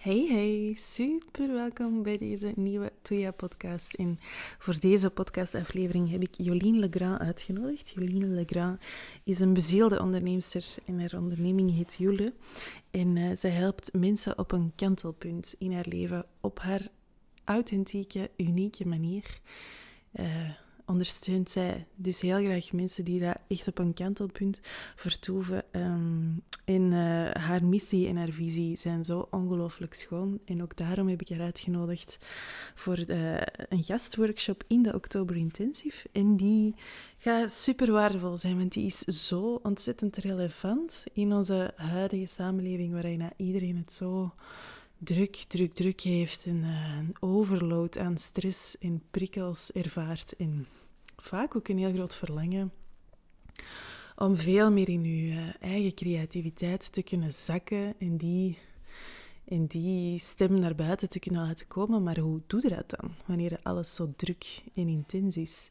Hey hey, super welkom bij deze nieuwe Toya podcast. En voor deze podcastaflevering heb ik Jolien Legrand uitgenodigd. Jolien Legrand is een bezielde onderneemster en haar onderneming heet Jule. En uh, zij helpt mensen op een kantelpunt in haar leven op haar authentieke, unieke manier. Uh, ondersteunt zij dus heel graag mensen die daar echt op een kantelpunt vertoeven. Um, en uh, haar missie en haar visie zijn zo ongelooflijk schoon. En ook daarom heb ik haar uitgenodigd voor de, een gastworkshop in de Oktober Intensive. En die gaat super waardevol zijn, want die is zo ontzettend relevant in onze huidige samenleving, waarin iedereen het zo druk, druk, druk heeft en uh, een overload aan stress en prikkels ervaart. En vaak ook een heel groot verlangen om veel meer in je eh, eigen creativiteit te kunnen zakken en die, en die stem naar buiten te kunnen laten komen. Maar hoe doe je dat dan, wanneer alles zo druk en intens is?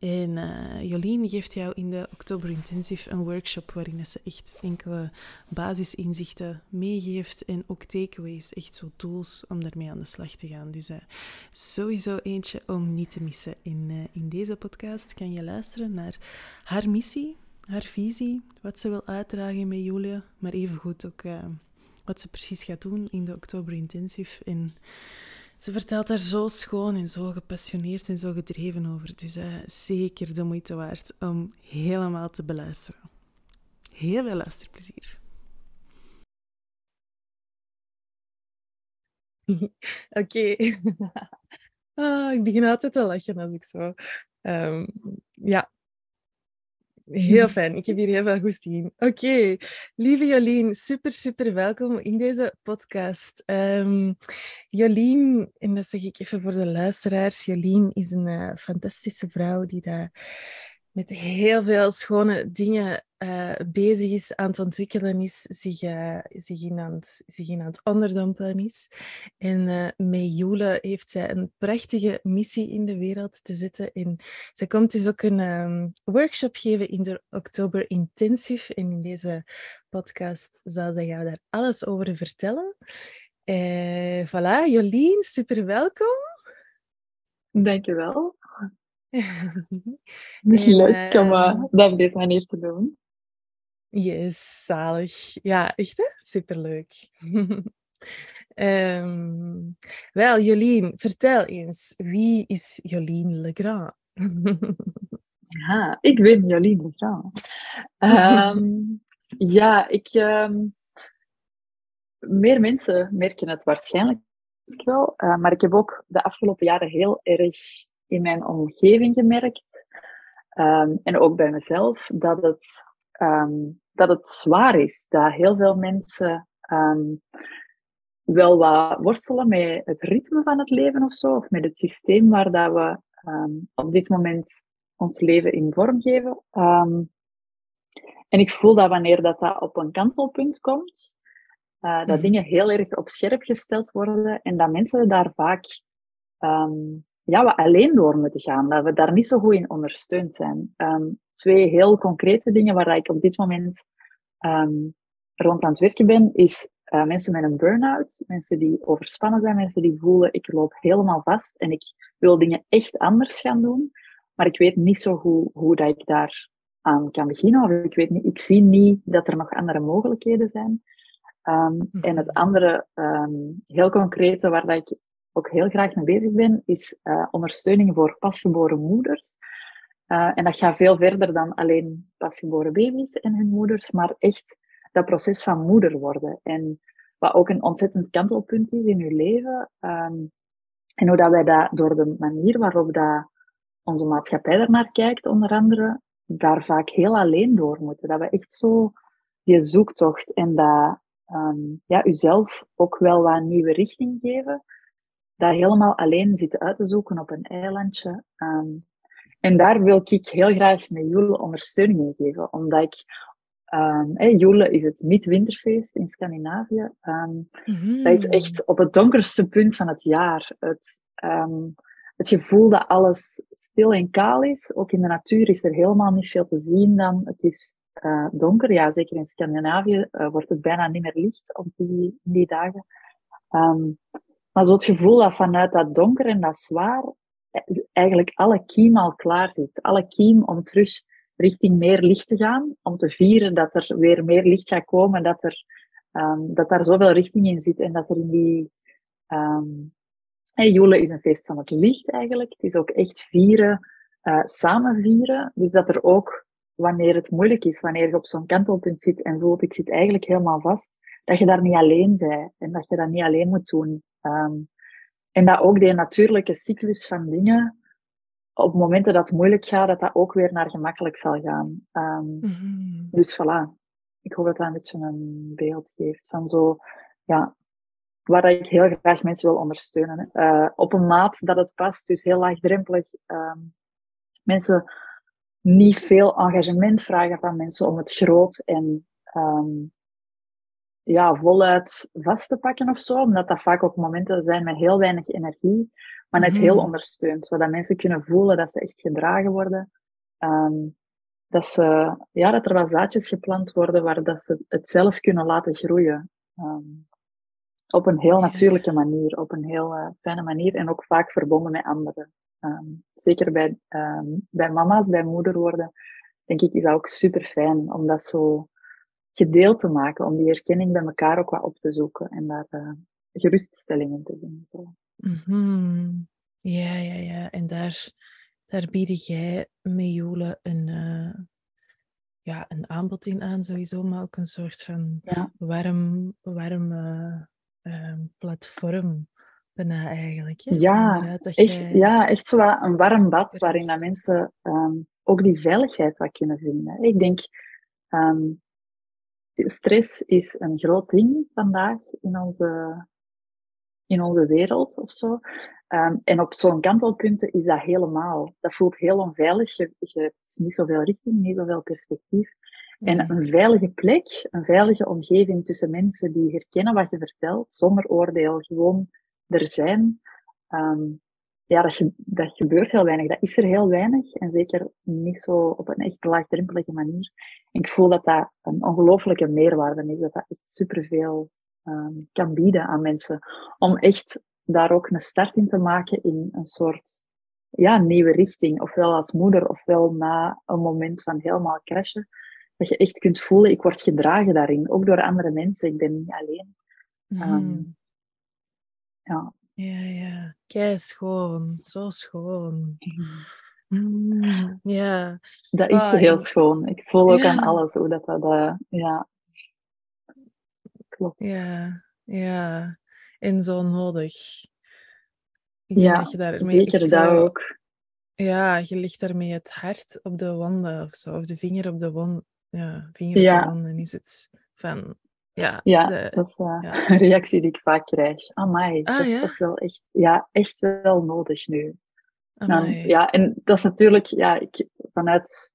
En uh, Jolien geeft jou in de Oktober Intensive een workshop waarin ze echt enkele basisinzichten meegeeft en ook takeaways, echt zo tools om daarmee aan de slag te gaan. Dus uh, sowieso eentje om niet te missen. In, uh, in deze podcast kan je luisteren naar haar missie, haar visie, wat ze wil uitdragen met Julia, maar evengoed ook wat ze precies gaat doen in de Oktober Intensive. En ze vertelt daar zo schoon en zo gepassioneerd en zo gedreven over. Dus uh, zeker de moeite waard om helemaal te beluisteren. Heel veel luisterplezier. Oké. ah, ik begin altijd te lachen als ik zo... Um, ja, Heel fijn. Ik heb hier heel veel goesting. Oké, lieve Jolien, super, super welkom in deze podcast. Um, Jolien, en dat zeg ik even voor de luisteraars, Jolien is een uh, fantastische vrouw die daar met heel veel schone dingen uh, bezig is, aan het ontwikkelen is, zich, uh, zich, in aan het, zich in aan het onderdompelen is. En uh, met Jule heeft zij een prachtige missie in de wereld te zetten. En zij komt dus ook een um, workshop geven in de Oktober Intensive. En in deze podcast zal zij jou daar alles over vertellen. Uh, voilà, Jolien, super welkom. Dankjewel. Misschien leuk om uh, dat op deze manier te doen. Yes, zalig. Ja, echt hè? Superleuk. um, wel, Jolien, vertel eens, wie is Jolien Legrand? ja, ik ben Jolien Legrand. Um, ja, ik... Um, meer mensen merken het waarschijnlijk wel, uh, maar ik heb ook de afgelopen jaren heel erg in mijn omgeving gemerkt, en ook bij mezelf, dat het um, dat het zwaar is. Dat heel veel mensen um, wel wat worstelen met het ritme van het leven of zo, of met het systeem waar dat we um, op dit moment ons leven in vormgeven. Um, en ik voel dat wanneer dat, dat op een kantelpunt komt, uh, dat mhm. dingen heel erg op scherp gesteld worden en dat mensen daar vaak um, ja, wat alleen door moeten gaan. Dat we daar niet zo goed in ondersteund zijn. Um, twee heel concrete dingen waar ik op dit moment um, rond aan het werken ben, is uh, mensen met een burn-out, mensen die overspannen zijn, mensen die voelen ik loop helemaal vast en ik wil dingen echt anders gaan doen, maar ik weet niet zo goed hoe dat ik daar aan kan beginnen of ik weet niet, ik zie niet dat er nog andere mogelijkheden zijn. Um, En het andere, um, heel concrete, waar dat ik ook heel graag mee bezig ben, is uh, ondersteuning voor pasgeboren moeders. Uh, en dat gaat veel verder dan alleen pasgeboren baby's en hun moeders, maar echt dat proces van moeder worden. En wat ook een ontzettend kantelpunt is in uw leven. Um, en hoe dat wij dat door de manier waarop dat onze maatschappij ernaar kijkt, onder andere, daar vaak heel alleen door moeten. Dat we echt zo die zoektocht en dat um, ja, uzelf ook wel wat nieuwe richting geven, dat helemaal alleen zitten uit te zoeken op een eilandje. Um, en daar wil ik heel graag met Jule ondersteuning in geven, omdat ik Um, hey, is het midwinterfeest in Scandinavië. Um, Dat is echt op het donkerste punt van het jaar. Het, um, het gevoel dat alles stil en kaal is. Ook in de natuur is er helemaal niet veel te zien dan. Het is uh, donker. Ja, zeker in Scandinavië uh, wordt het bijna niet meer licht op die, die dagen. Ehm, maar zo het gevoel dat vanuit dat donker en dat zwaar eigenlijk alle kiem al klaar zit. Alle kiem om terug richting meer licht te gaan, om te vieren dat er weer meer licht gaat komen, dat, er, um, dat daar zoveel richting in zit en dat er in die... Um, hey, Joele is een feest van het licht eigenlijk. Het is ook echt vieren, uh, samen vieren. Dus dat er ook, wanneer het moeilijk is, wanneer je op zo'n kantelpunt zit en voelt, ik zit eigenlijk helemaal vast, dat je daar niet alleen bent en dat je dat niet alleen moet doen. Um, en dat ook die natuurlijke cyclus van dingen, op momenten dat het moeilijk gaat, dat dat ook weer naar gemakkelijk zal gaan. Um, mm-hmm. Dus voilà. Ik hoop dat dat een beetje een beeld geeft van zo, ja, waar ik heel graag mensen wil ondersteunen. Uh, op een maat dat het past, dus heel laagdrempelig. Um, mensen niet veel engagement vragen van mensen om het groot en um, ja, voluit vast te pakken of zo. Omdat dat vaak ook momenten zijn met heel weinig energie, maar net heel mhm. ondersteund. Zodat mensen kunnen voelen dat ze echt gedragen worden. Um, dat, ze, ja, dat er wat zaadjes geplant worden waar dat ze het zelf kunnen laten groeien. Um, op een heel natuurlijke manier, op een heel uh, fijne manier en ook vaak verbonden met anderen. Um, zeker bij, bij mama's, bij moeder worden, denk ik, is dat ook super fijn om dat zo gedeeld te maken, om die herkenning bij elkaar ook wat op te zoeken en daar uh, geruststelling in te vinden. Zo. Mm Ja, ja, ja. En daar, daar bied jij met Jule een, uh, ja, een aanbod in aan, sowieso, maar ook een soort van ja. warm, warm uh, platform. Bijna eigenlijk. Hè? Ja, echt, ja, echt zo een warm bad waarin dat mensen um, ook die veiligheid wat kunnen vinden. Ik denk, um, stress is een groot ding vandaag in onze, in onze wereld of zo. Um, en op zo'n kantelpunten is dat helemaal. Dat voelt heel onveilig. Je, je hebt niet zoveel richting, niet zoveel perspectief. En mm. een veilige plek, een veilige omgeving tussen mensen die herkennen wat je vertelt, zonder oordeel, gewoon er zijn. Um, ja, dat, je, dat gebeurt heel weinig. Dat is er heel weinig. En zeker niet zo op een echt laagdrempelige manier. En ik voel dat dat een ongelooflijke meerwaarde is. Dat dat echt superveel um, kan bieden aan mensen. Om echt daar ook een start in te maken in een soort ja, nieuwe richting. Ofwel als moeder, ofwel na een moment van helemaal crashen. Dat je echt kunt voelen, ik word gedragen daarin. Ook door andere mensen. Ik ben niet alleen. Um, ja. Ja, ja. Kei schoon. Zo schoon. Mm, ja. Dat is heel schoon. Ik voel ook aan alles hoe dat... dat uh, ja. Klopt. Ja, ja. En zo nodig. Ja, dat je daarmee zeker dat ook. Ja, je ligt daarmee het hart op de wanden of zo. Of de vinger op de wand. Ja, vinger op de wanden is het van ja, ja dat is uh, ja. een reactie die ik vaak krijg. Amai, ah, dat is toch wel echt, ja, echt wel nodig nu. Nou, ja, en dat is natuurlijk, ja, ik, vanuit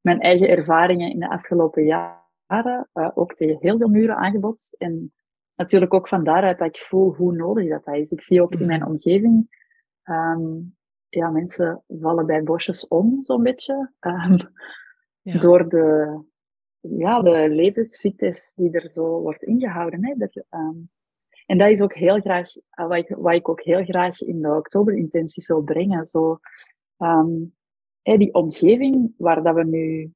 mijn eigen ervaringen in de afgelopen jaren, uh, ook tegen heel veel muren aangebotst. En natuurlijk ook van daaruit dat ik voel hoe nodig dat, dat is. Ik zie ook in mijn mm. omgeving, um, ja, mensen vallen bij bosjes om, zo'n beetje. Um, ja. Door de, ja, de levensfitness die er zo wordt ingehouden. Hè, dat, um, en dat is ook heel graag, uh, wat, ik, wat ik ook heel graag in de oktoberintensief wil brengen. Zo, um, die omgeving waar dat we nu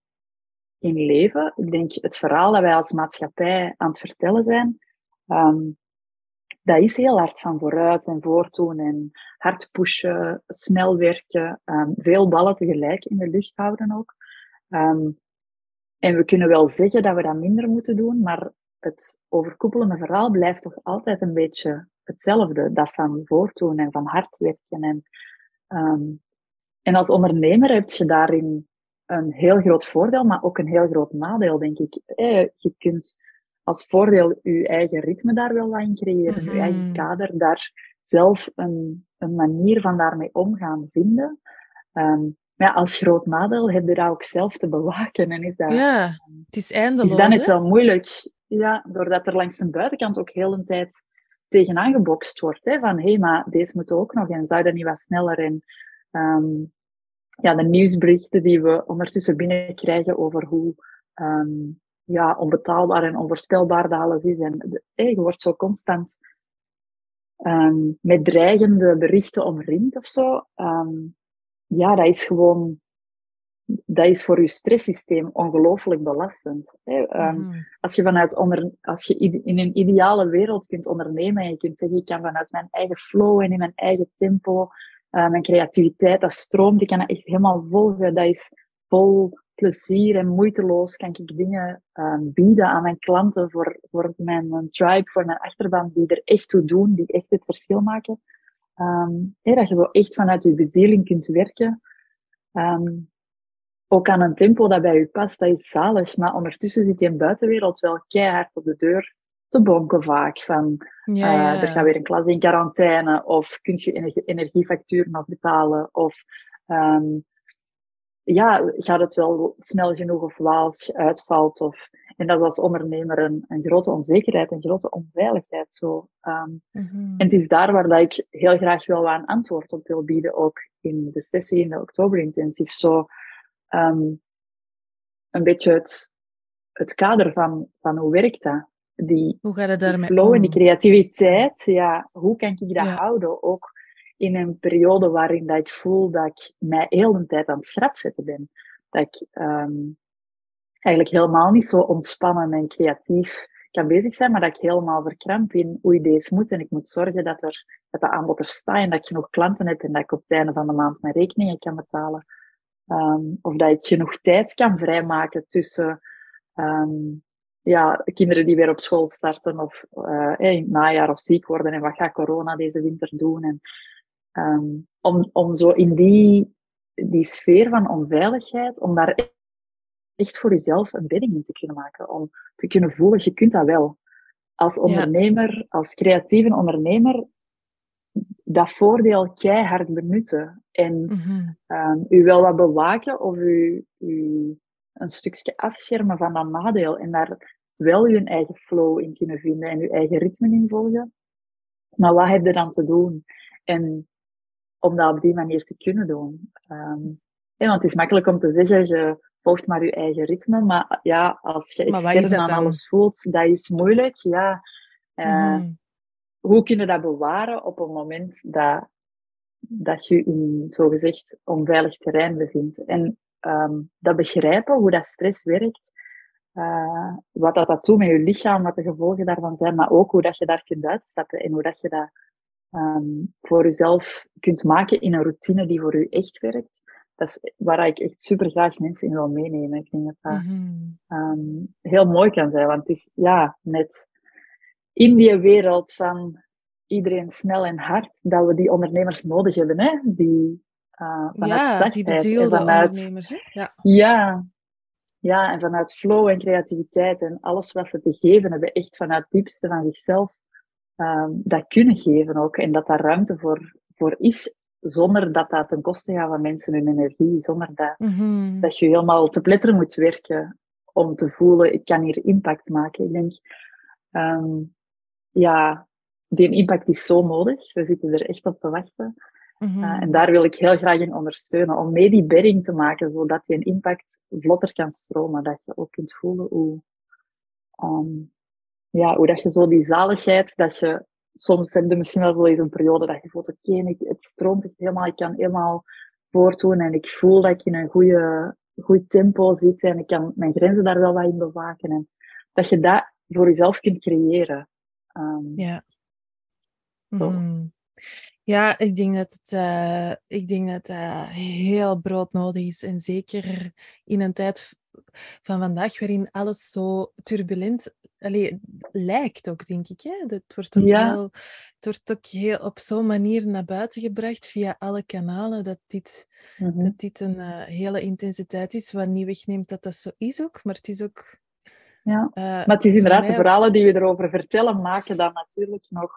in leven. Ik denk het verhaal dat wij als maatschappij aan het vertellen zijn, um, dat is heel hard van vooruit en voortdoen en hard pushen, snel werken, veel ballen tegelijk in de lucht houden ook. En we kunnen wel zeggen dat we dat minder moeten doen, maar het overkoepelende verhaal blijft toch altijd een beetje hetzelfde. Dat van voortdoen en van hard werken. En, um, en als ondernemer heb je daarin een heel groot voordeel, maar ook een heel groot nadeel, denk ik. Eh, je kunt als voordeel je eigen ritme daar wel wat in creëren, je eigen mhm. kader, daar zelf een, een manier van daarmee omgaan vinden. Um, maar ja, als groot nadeel heb je dat ook zelf te bewaken. En is dat, ja, het is eindeloos. Is dat net wel moeilijk. Ja, doordat er langs de buitenkant ook heel een tijd tegenaan gebokst wordt. Hè, van, hé, hey, maar deze moet ook nog. En zou dat niet wat sneller? En um, ja, de nieuwsberichten die we ondertussen binnenkrijgen over hoe um, ja, onbetaalbaar en onvoorspelbaar dat alles is. En hey, je wordt zo constant ehm, met dreigende berichten omringt of zo, ehm, ja, dat is gewoon, dat is voor je stresssysteem ongelooflijk belastend. Hè? Ehm, Mhm. Als je vanuit onder, als je in een ideale wereld kunt ondernemen en je kunt zeggen, ik kan vanuit mijn eigen flow en in mijn eigen tempo, eh, mijn creativiteit, dat stroomt, ik kan dat echt helemaal volgen, dat is vol plezier en moeiteloos kan ik dingen ehm, bieden aan mijn klanten, voor, voor mijn tribe, voor mijn achterban, die er echt toe doen, die echt het verschil maken. Ehm, dat je zo echt vanuit je bezieling kunt werken. Ehm, ook aan een tempo dat bij u past, dat is zalig. Maar ondertussen zit je in de buitenwereld wel keihard op de deur te bonken vaak. Van, Ja, eh, er gaat weer een klas in quarantaine, of kun je energie- energiefactuur nog betalen, of ehm, ja, gaat het wel snel genoeg of waals uitvalt. Of, en dat is als ondernemer een, een grote onzekerheid, een grote onveiligheid. Zo. Ehm, Mhm. en het is daar waar dat ik heel graag wel wat een antwoord op wil bieden, ook in de sessie in de oktober-intensief. Zo, ehm, een beetje het, het kader van, van hoe werkt dat? Die, Hoe gaat het daarmee flow en die creativiteit, ja, hoe kan ik dat Ja. houden? Ook in een periode waarin dat ik voel dat ik mij heel de tijd aan het schrap zetten ben. Dat ik ehm, eigenlijk helemaal niet zo ontspannen en creatief kan bezig zijn, maar dat ik helemaal verkramp in hoe deze moet. En ik moet zorgen dat, er, dat dat aanbod er staat en dat ik genoeg klanten heb en dat ik op het einde van de maand mijn rekeningen kan betalen. Ehm, of dat ik genoeg tijd kan vrijmaken tussen ehm, ja, kinderen die weer op school starten of eh, in het najaar of ziek worden en wat gaat corona deze winter doen. En, ehm, om, om zo in die, die sfeer van onveiligheid, om daar echt voor jezelf een bedding in te kunnen maken. Om te kunnen voelen, je kunt dat wel. Als ondernemer, als creatieve ondernemer, dat voordeel keihard benutten. En um, u wel wat bewaken of u, u een stukje afschermen van dat nadeel. En daar wel uw eigen flow in kunnen vinden en uw eigen ritme in volgen. Maar wat heb je dan te doen? En om dat op die manier te kunnen doen. Um, ja, want het is makkelijk om te zeggen, je volgt maar je eigen ritme. Maar ja, als je extern aan alles voelt, dat is moeilijk. Ja, uh, Mhm. hoe kun je dat bewaren op een moment dat, dat je in zogezegd onveilig terrein bevindt? En um, dat begrijpen, hoe dat stress werkt, uh, wat dat, dat doet met je lichaam, wat de gevolgen daarvan zijn, maar ook hoe dat je daar kunt uitstappen en hoe dat je dat um, voor jezelf kunt maken in een routine die voor u echt werkt. Dat is waar ik echt super graag mensen in wil meenemen. Ik denk dat dat Mhm. um, heel mooi kan zijn, want het is ja, net in die wereld van iedereen snel en hard, dat we die ondernemers nodig hebben, hè? Die uh, vanuit Ja, zachtheid die en bezielde vanuit, ondernemers. Hè? Ja. ja, ja, en vanuit flow en creativiteit en alles wat ze te geven hebben, echt vanuit het diepste van zichzelf, um, dat kunnen geven ook. En dat daar ruimte voor, voor is, zonder dat dat ten koste gaat van mensen hun energie, zonder dat, Mhm. dat je helemaal te pletteren moet werken om te voelen, ik kan hier impact maken. Ik denk, um, ja, die impact is zo nodig. We zitten er echt op te wachten. Mhm. Uh, en daar wil ik heel graag in ondersteunen, om mee die bedding te maken, zodat die impact vlotter kan stromen. Dat je ook kunt voelen hoe, um, ja, hoe dat je zo die zaligheid, dat je soms heb je misschien wel zo eens een periode dat je voelt, oké, okay, het stroomt echt helemaal, ik kan helemaal voortdoen en ik voel dat ik in een goede, goed tempo zit en ik kan mijn grenzen daar wel wat in bewaken. En dat je dat voor jezelf kunt creëren. Um, ja. Zo. Mm. Ja, ik denk dat het uh, ik denk dat uh, heel broodnodig is. En zeker in een tijd van vandaag waarin alles zo turbulent allee, lijkt ook, denk ik. Hè? Het, wordt ook Ja. heel, het wordt ook heel op zo'n manier naar buiten gebracht via alle kanalen dat dit, Mhm. dat dit een uh, hele intensiteit is, wat niet wegneemt dat dat zo is ook. Maar het is ook... Ja, uh, maar het is inderdaad de ook- verhalen die we erover vertellen, maken dat natuurlijk nog,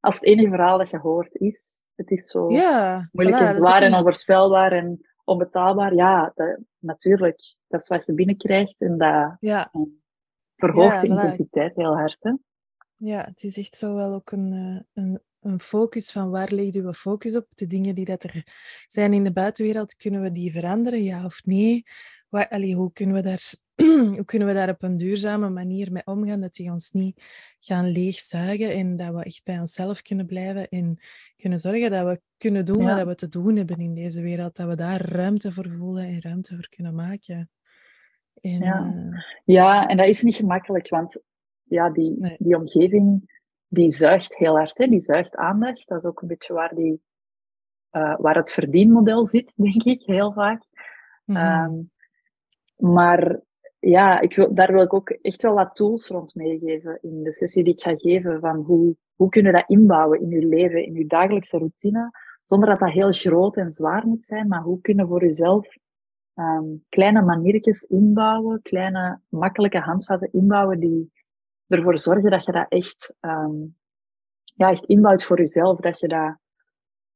als het enige verhaal dat je hoort is, het is zo Ja, moeilijk voilà, en zwaar en onvoorspelbaar en onbetaalbaar. Ja, dat, natuurlijk, dat is wat je binnenkrijgt en dat Ja, verhoogt de intensiteit heel hard. Hè? Ja, het is echt zo wel ook een, eh, een, een focus van waar ligt uw focus op? De dingen die dat er zijn in de buitenwereld, kunnen we die veranderen, ja of nee? Waar, allee, hoe kunnen we daar hoe kunnen we daar op een duurzame manier mee omgaan, dat die ons niet gaan leegzuigen en dat we echt bij onszelf kunnen blijven en kunnen zorgen dat we kunnen doen wat we te doen hebben in deze wereld, dat we daar ruimte voor voelen en ruimte voor kunnen maken. En, ja. Uh... ja, en dat is niet gemakkelijk, want ja, die, die omgeving die zuigt heel hard, hè? die zuigt aandacht. Dat is ook een beetje waar, die, uh, waar het verdienmodel zit, denk ik, heel vaak. Mm -hmm. um, maar ja, ik wil, daar wil ik ook echt wel wat tools rond meegeven in de sessie die ik ga geven. Van hoe, hoe kunnen dat inbouwen in je leven, in je dagelijkse routine, zonder dat dat heel groot en zwaar moet zijn, maar hoe kunnen voor jezelf um, kleine maniertjes inbouwen, kleine makkelijke handvatten inbouwen die ervoor zorgen dat je dat echt, um, ja, echt inbouwt voor jezelf. Dat je, dat,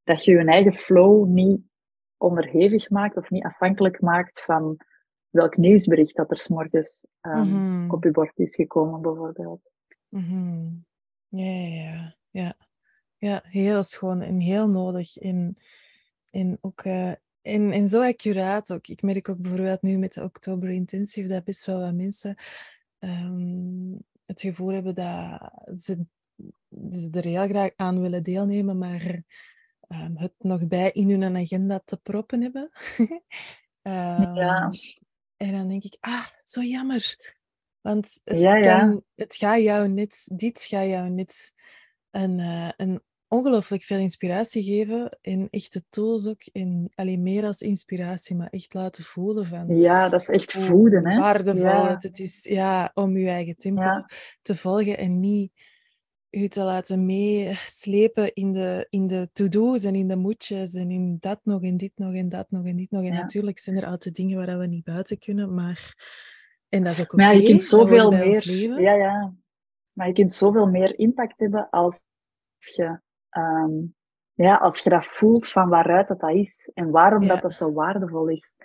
dat je je eigen flow niet onderhevig maakt of niet afhankelijk maakt van welk nieuwsbericht dat er s'morgens um, mm op je bord is gekomen, bijvoorbeeld. Mm Ja, ja, ja. Ja, heel schoon en heel nodig. En, en ook uh, en, en zo accuraat ook. Ik merk ook bijvoorbeeld nu met de Oktober Intensive dat best wel wat mensen um, het gevoel hebben dat ze, ze er heel graag aan willen deelnemen, maar um, het nog bij in hun agenda te proppen hebben. um, ja. En dan denk ik, ah, zo jammer. Want het, ja, ja. Kan, het gaat jou net, dit gaat jou net een, uh, een ongelooflijk veel inspiratie geven. En echte tools ook. En alleen meer als inspiratie, maar echt laten voelen van... Ja, dat is echt voeden, hè. Waardevol ja. het is ja, om je eigen tempo te volgen en niet je te laten meeslepen in de, in de to-do's en in de moedjes en in dat nog en dit nog en dat nog en dit nog. En natuurlijk zijn er altijd dingen waar we niet buiten kunnen, maar... En dat is ook oké. Okay, ja, je kunt zoveel meer... Ja, ja. Maar je kunt zoveel meer impact hebben als je um, ja, als je dat voelt van waaruit dat, dat is en waarom ja. dat, dat zo waardevol is.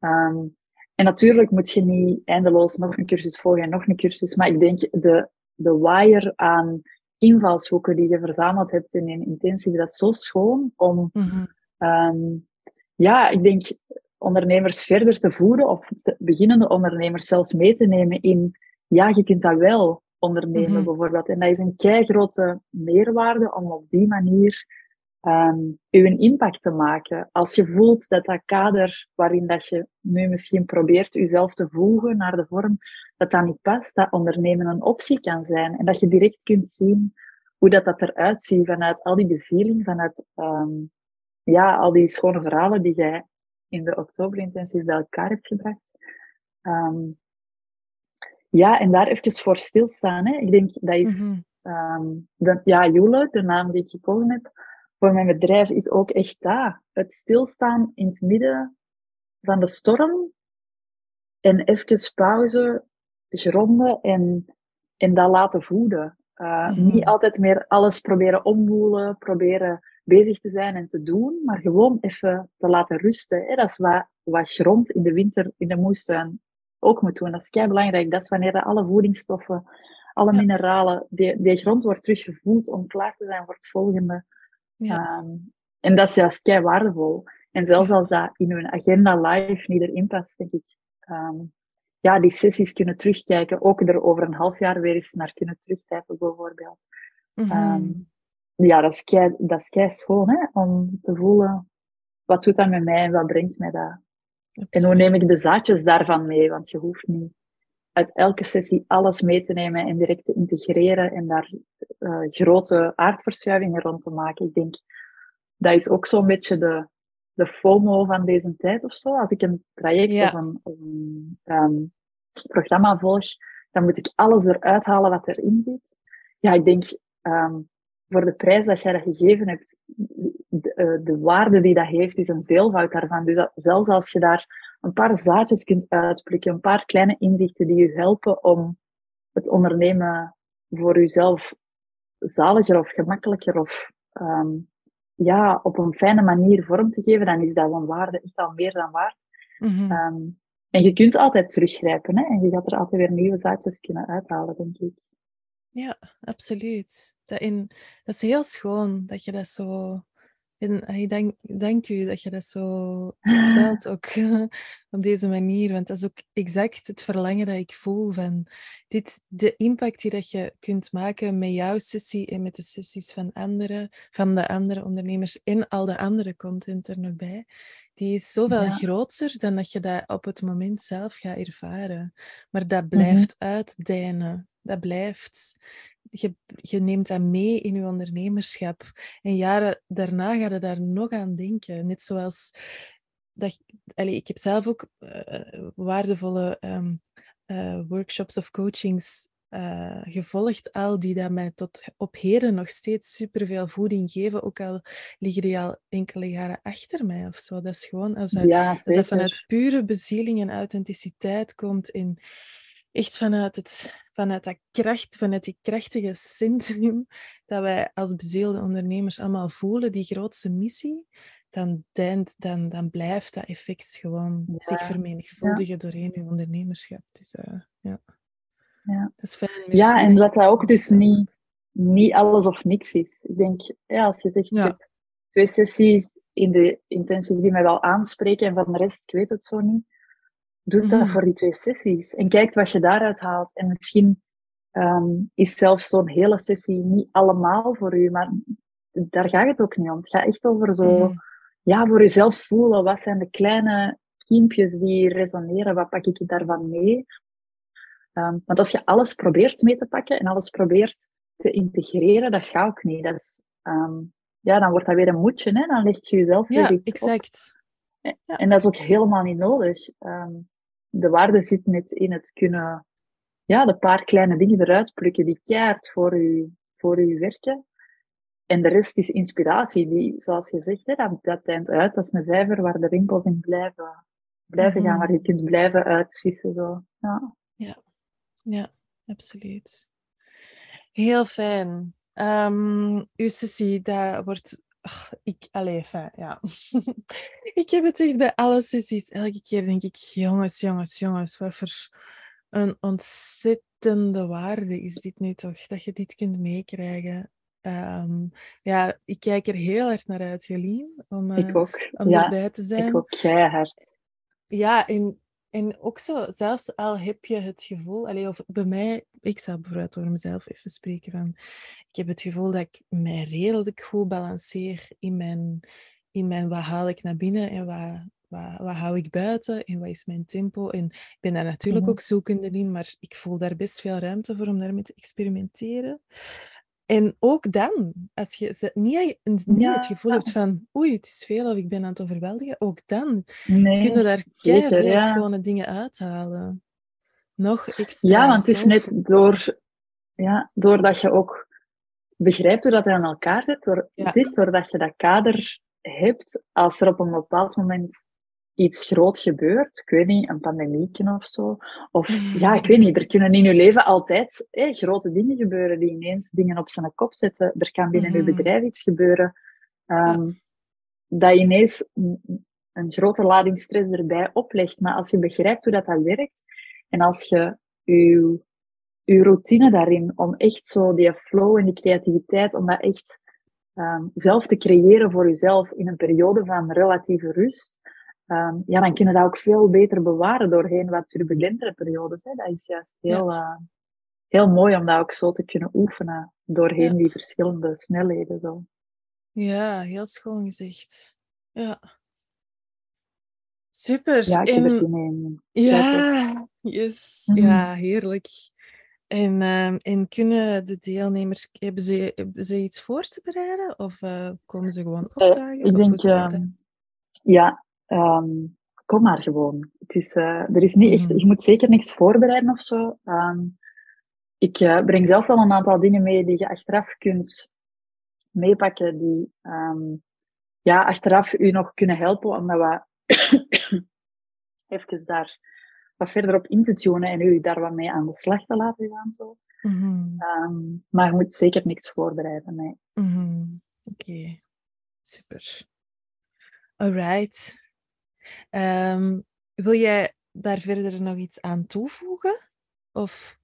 Um, en natuurlijk moet je niet eindeloos nog een cursus volgen en nog een cursus, maar ik denk de, de wire aan invalshoeken die je verzameld hebt in een intensief, dat is zo schoon om, mm -hmm. um, ja, ik denk ondernemers verder te voeren of beginnende ondernemers zelfs mee te nemen in, ja, je kunt dat wel ondernemen mm-hmm. bijvoorbeeld. En dat is een kei grote meerwaarde om op die manier um, uw impact te maken. Als je voelt dat dat kader waarin dat je nu misschien probeert jezelf te voegen naar de vorm, dat dat niet past, dat ondernemen een optie kan zijn. En dat je direct kunt zien hoe dat, dat eruit ziet vanuit al die bezieling, vanuit um, ja, al die schone verhalen die jij in de oktoberintensief bij elkaar hebt gebracht. Um, ja, en daar even voor stilstaan. Hè. Ik denk, dat is... Mm -hmm. de, ja, Jule, de naam die ik gekozen heb, voor mijn bedrijf is ook echt dat. Het stilstaan in het midden van de storm. En even pauze, gronden en, en dat laten voeden. Uh, mm -hmm. Niet altijd meer alles proberen omwoelen, proberen bezig te zijn en te doen, maar gewoon even te laten rusten. Hè. Dat is wat, wat grond in de winter in de moestuin ook moet doen. Dat is kei belangrijk. Dat is wanneer alle voedingsstoffen, alle mineralen, die, die grond wordt teruggevoed om klaar te zijn voor het volgende. Ja. Um, en dat is juist kei waardevol. En zelfs als dat in hun agenda live niet erin past, denk ik, um, ja, die sessies kunnen terugkijken, ook er over een half jaar weer eens naar kunnen terugtypen, bijvoorbeeld. Mm -hmm. um, ja, dat is, kei, dat is kei schoon, hè, om te voelen, wat doet dat met mij en wat brengt mij dat en hoe neem ik de zaadjes daarvan mee? Want je hoeft niet uit elke sessie alles mee te nemen en direct te integreren en daar uh, grote aardverschuivingen rond te maken. Ik denk, dat is ook zo'n beetje de, de FOMO van deze tijd of zo. Als ik een traject ja. of een, een um, programma volg, dan moet ik alles eruit halen wat erin zit. Ja, ik denk, um, voor de prijs dat jij dat gegeven hebt, de, eh, de, waarde die dat heeft, is een veelvoud daarvan. Dus dat, zelfs als je daar een paar zaadjes kunt uitplukken, een paar kleine inzichten die je helpen om het ondernemen voor jezelf zaliger of gemakkelijker of um, ja, op een fijne manier vorm te geven, dan is dat een waarde echt al meer dan waard. Mm -hmm. um, en je kunt altijd teruggrijpen hè? en je gaat er altijd weer nieuwe zaadjes kunnen uithalen, denk ik. Ja, absoluut. Dat, in, dat is heel schoon dat je dat zo En hey, dank, dank u dat je dat zo stelt, ook op deze manier. Want dat is ook exact het verlangen dat ik voel van dit, de impact die dat je kunt maken met jouw sessie en met de sessies van anderen, van de andere ondernemers en al de andere content er nog bij. Die is zoveel ja. groter dan dat je dat op het moment zelf gaat ervaren. Maar dat Mhm. blijft uitdijnen. Dat blijft je, je neemt dat mee in je ondernemerschap. En jaren daarna ga je daar nog aan denken. Net zoals dat, allee, ik heb zelf ook eh, waardevolle ehm, eh, workshops of coachings eh, gevolgd, al die dat mij tot op heden nog steeds superveel voeding geven, ook al liggen die al enkele jaren achter mij of zo. Dat is gewoon als dat, Ja, als dat vanuit pure bezieling en authenticiteit komt en echt vanuit, het, vanuit dat kracht, vanuit die krachtige centrum dat wij als bezielde ondernemers allemaal voelen, die grootste missie, dan, deint, dan, dan blijft dat effect gewoon Ja. zich vermenigvuldigen doorheen je ondernemerschap. Dus eh, ja. Ja. dat is fijn. Ja, en dat dat ook dus niet, niet alles of niks is. Ik denk, ja, als je zegt, Ja. ik heb twee sessies in de intensive die mij wel aanspreken en van de rest, ik weet het zo niet. Doe dat Mhm. voor die twee sessies en kijk wat je daaruit haalt. En misschien ehm, is zelfs zo'n hele sessie niet allemaal voor u, maar daar gaat het ook niet om. Het gaat echt over zo, Mhm. ja, voor jezelf voelen. Wat zijn de kleine kiempjes die resoneren? Wat pak ik daarvan mee? Ehm, want als je alles probeert mee te pakken en alles probeert te integreren, dat gaat ook niet. Dat is, ehm, ja, dan wordt dat weer een moedje, hè? dan leg je jezelf Ja, weer iets op. exact. Ja. En dat is ook helemaal niet nodig. Ehm, de waarde zit net in het kunnen, ja, de paar kleine dingen eruit plukken die keihard voor u, voor u werken. En de rest is inspiratie, die, zoals je zegt, hè, dat, dat eind uit. Dat is een vijver waar de rimpels in blijven, blijven gaan, Mhm. waar je kunt blijven uitvissen. Zo. Ja. Ja, absoluut. Heel fijn. Ehm, uw sessie, dat wordt... ach, ik, allee, fijn, ja. ik heb het echt bij alle sessies. Elke keer denk ik, jongens, jongens, jongens, wat voor een ontzettende waarde is dit nu toch, dat je dit kunt meekrijgen. Ehm, ja, ik kijk er heel erg naar uit, Jolien, om, eh, Ik ook. om Ja, erbij te zijn. ik ook keihard. Ja, en, en ook zo, zelfs al heb je het gevoel, allee, of bij mij, ik zal bijvoorbeeld over mezelf even spreken van, ik heb het gevoel dat ik mij redelijk goed balanceer in mijn, in mijn wat haal ik naar binnen en wat, wat, wat hou ik buiten en wat is mijn tempo. En ik ben daar natuurlijk Mhm. ook zoekende in, maar ik voel daar best veel ruimte voor om daarmee te experimenteren. En ook dan, als je niet, niet Ja. het gevoel hebt van oei, het is veel of ik ben aan het overweldigen, ook dan Nee, kunnen daar veel ja. schone dingen uithalen. Nog extra. Ja, want het is net door, ja, doordat je ook begrijpt hoe dat aan elkaar zit, door, Ja. zit, doordat je dat kader hebt, als er op een bepaald moment iets groot gebeurt, ik weet niet, een pandemiekje of zo, of ja, ik weet niet, er kunnen in je leven altijd grote dingen gebeuren die ineens dingen op zijn kop zetten. Er kan binnen je Mhm. bedrijf iets gebeuren, ehm, dat je ineens een, een grote lading stress erbij oplegt. Maar als je begrijpt hoe dat, dat werkt, en als je je, je routine daarin, om echt zo die flow en die creativiteit, om dat echt ehm, zelf te creëren voor jezelf in een periode van relatieve rust, ehm, ja, dan kun je dat ook veel beter bewaren doorheen wat turbulentere periodes. Hè. Dat is juist heel, eh, heel mooi om dat ook zo te kunnen oefenen doorheen Ja. die verschillende snelheden. Zo. Ja, heel schoon gezegd. Ja. Super. Ja, ik heb en, zin in. ja, yes. Mhm. Ja, heerlijk. En, ehm, en kunnen de deelnemers, hebben ze, hebben ze iets voor te bereiden? Of eh, komen ze gewoon Eh, opdagen? ik denk, ehm, ja, ehm, kom maar gewoon. Het is, eh, er is niet echt, Mhm. je moet zeker niks voorbereiden of zo. Ehm, ik eh, breng zelf wel een aantal dingen mee die je achteraf kunt meepakken, die ehm, ja, achteraf u nog kunnen helpen om dat wat even daar wat verder op in te tunen en u daar wat mee aan de slag te laten gaan. Zo. Mhm. Ehm, maar je moet zeker niks voorbereiden. Nee. Mhm. Oké, super. Alright. Ehm, wil jij daar verder nog iets aan toevoegen? Of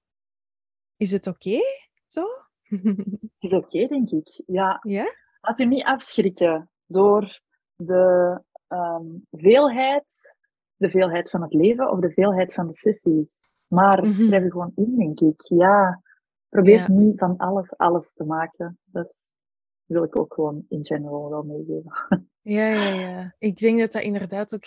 is het oké zo? Het is oké, denk ik. Ja, ja? laat u niet afschrikken. door de ehm, veelheid, de veelheid van het leven of de veelheid van de sessies. Maar mm schrijf je gewoon in, denk ik. Ja, probeer niet van alles alles te maken. Dat wil ik ook gewoon in general wel meegeven. Ja, ja, ja. Ik denk dat dat inderdaad ook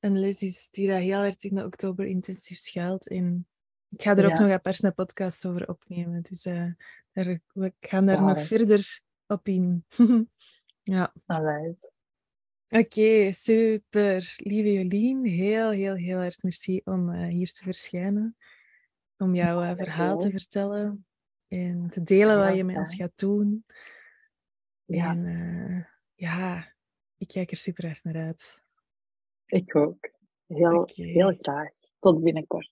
een les is die dat heel erg in de oktober intensief schuilt. En ik ga er ook nog apart een podcast over opnemen. Dus uh, we gaan daar nog verder op in. ja. Alright. Oké, super. Lieve Jolien, heel, heel, heel erg merci om uh, hier te verschijnen. Om jouw uh, verhaal te vertellen en te delen wat je met ons gaat doen. Ja. En ja, ik kijk er super erg naar uit. Ik ook. Heel, heel graag. Tot binnenkort.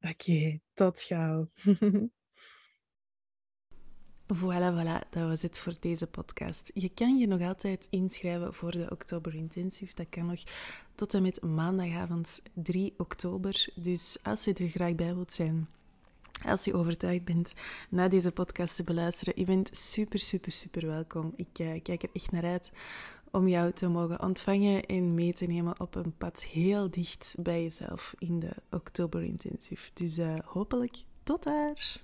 Oké, tot gauw. Voilà, voilà, dat was het voor deze podcast. Je kan je nog altijd inschrijven voor de Oktober Intensive. Dat kan nog tot en met maandagavond 3 oktober. Dus als je er graag bij wilt zijn, als je overtuigd bent na deze podcast te beluisteren, je bent super, super, super welkom. Ik uh, kijk er echt naar uit om jou te mogen ontvangen en mee te nemen op een pad heel dicht bij jezelf in de Oktober Intensive. Dus uh, hopelijk tot daar!